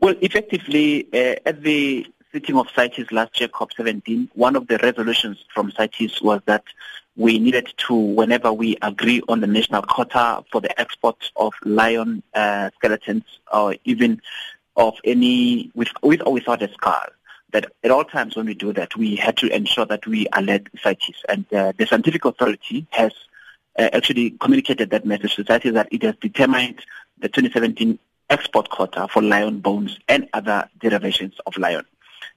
Well, effectively, uh, at the sitting of CITES last year, COP17, one of the resolutions from CITES was that we needed to, whenever we agree on the national quota for the export of lion uh, skeletons or even of any, with, with or without a skull, that at all times when we do that, we had to ensure that we alert CITES. And uh, the scientific authority has uh, actually communicated that message to CITES that it has determined the 2017 export quota for lion bones and other derivations of lion.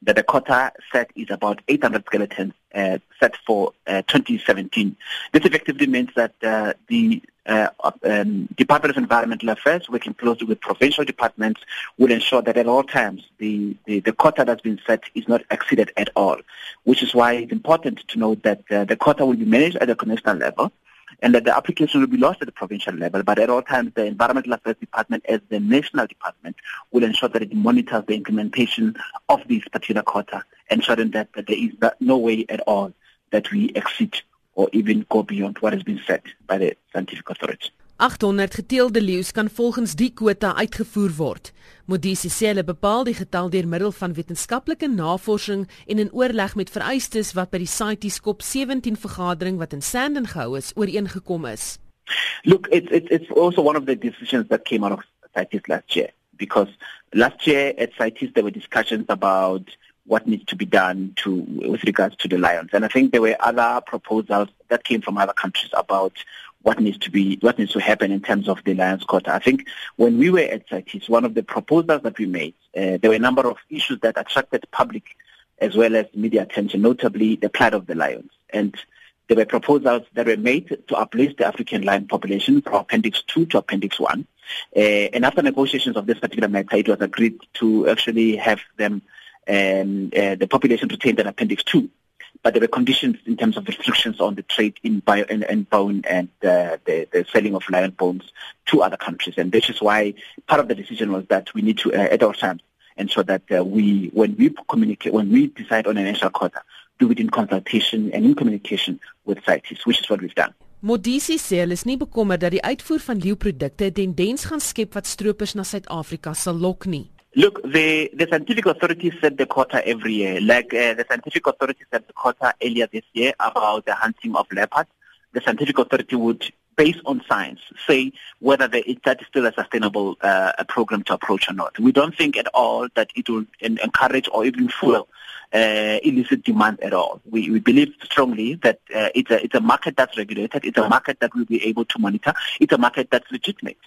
That the quota set is about 800 skeletons uh, set for uh, 2017. This effectively means that uh, the uh, um, Department of Environmental Affairs, working closely with provincial departments, will ensure that at all times the, the, the, quota that's been set is not exceeded at all, which is why it's important to note that uh, the quota will be managed at the national level and that the application will be lost at the provincial level. But at all times, the Environmental Affairs Department, as the national department, will ensure that it monitors the implementation of this particular quota, ensuring that, that there is no way at all that we exceed or even go beyond what has been set by the scientific authority. 800 geteelde leeu's kan volgens die kwota uitgevoer word. Modisi sê hulle bepaal die getal deur middel van wetenskaplike navorsing en in oorleg met vereistes wat by die CITES COP17 vergadering wat in Sandton gehou is, ooreengekom is. Look, it's it's it's also one of the decisions that came out of CITES last year because last year at CITES there were discussions about what needs to be done to with regards to the lions. And I think there were other proposals that came from other countries about what needs to be what needs to happen in terms of the lions quota. I think when we were at CITES, one of the proposals that we made, uh, there were a number of issues that attracted public as well as media attention, notably the plight of the lions. And there were proposals that were made to uplift the African lion population from Appendix 2 to Appendix 1. Uh, and after negotiations of this particular matter, it was agreed to actually have them um, uh, the population retained an Appendix 2. But there were conditions in terms of restrictions on the trade in, bio, in, in bone and uh, the, the selling of lion bones to other countries. And this is why part of the decision was that we need to, uh, at all times, ensure that uh, we, when we communicate, when we decide on a national quota, do it in consultation and in communication with CITES, which is what we've done. Modisi sê hulle is nie bekommerd dat die uitvoer van leeuprodukte 'n tendens gaan skep wat stroopers na Suid-Afrika sal lok nie. Look, the, the scientific authorities set the quota every year. Like uh, the scientific authority set the quota earlier this year about the hunting of leopards. The scientific authority would, based on science, say whether the, that is still a sustainable uh, program to approach or not. We don't think at all that it will encourage or even fuel uh, illicit demand at all. We, we believe strongly that uh, it's, a, it's a market that's regulated. It's a market that we'll be able to monitor. It's a market that's legitimate.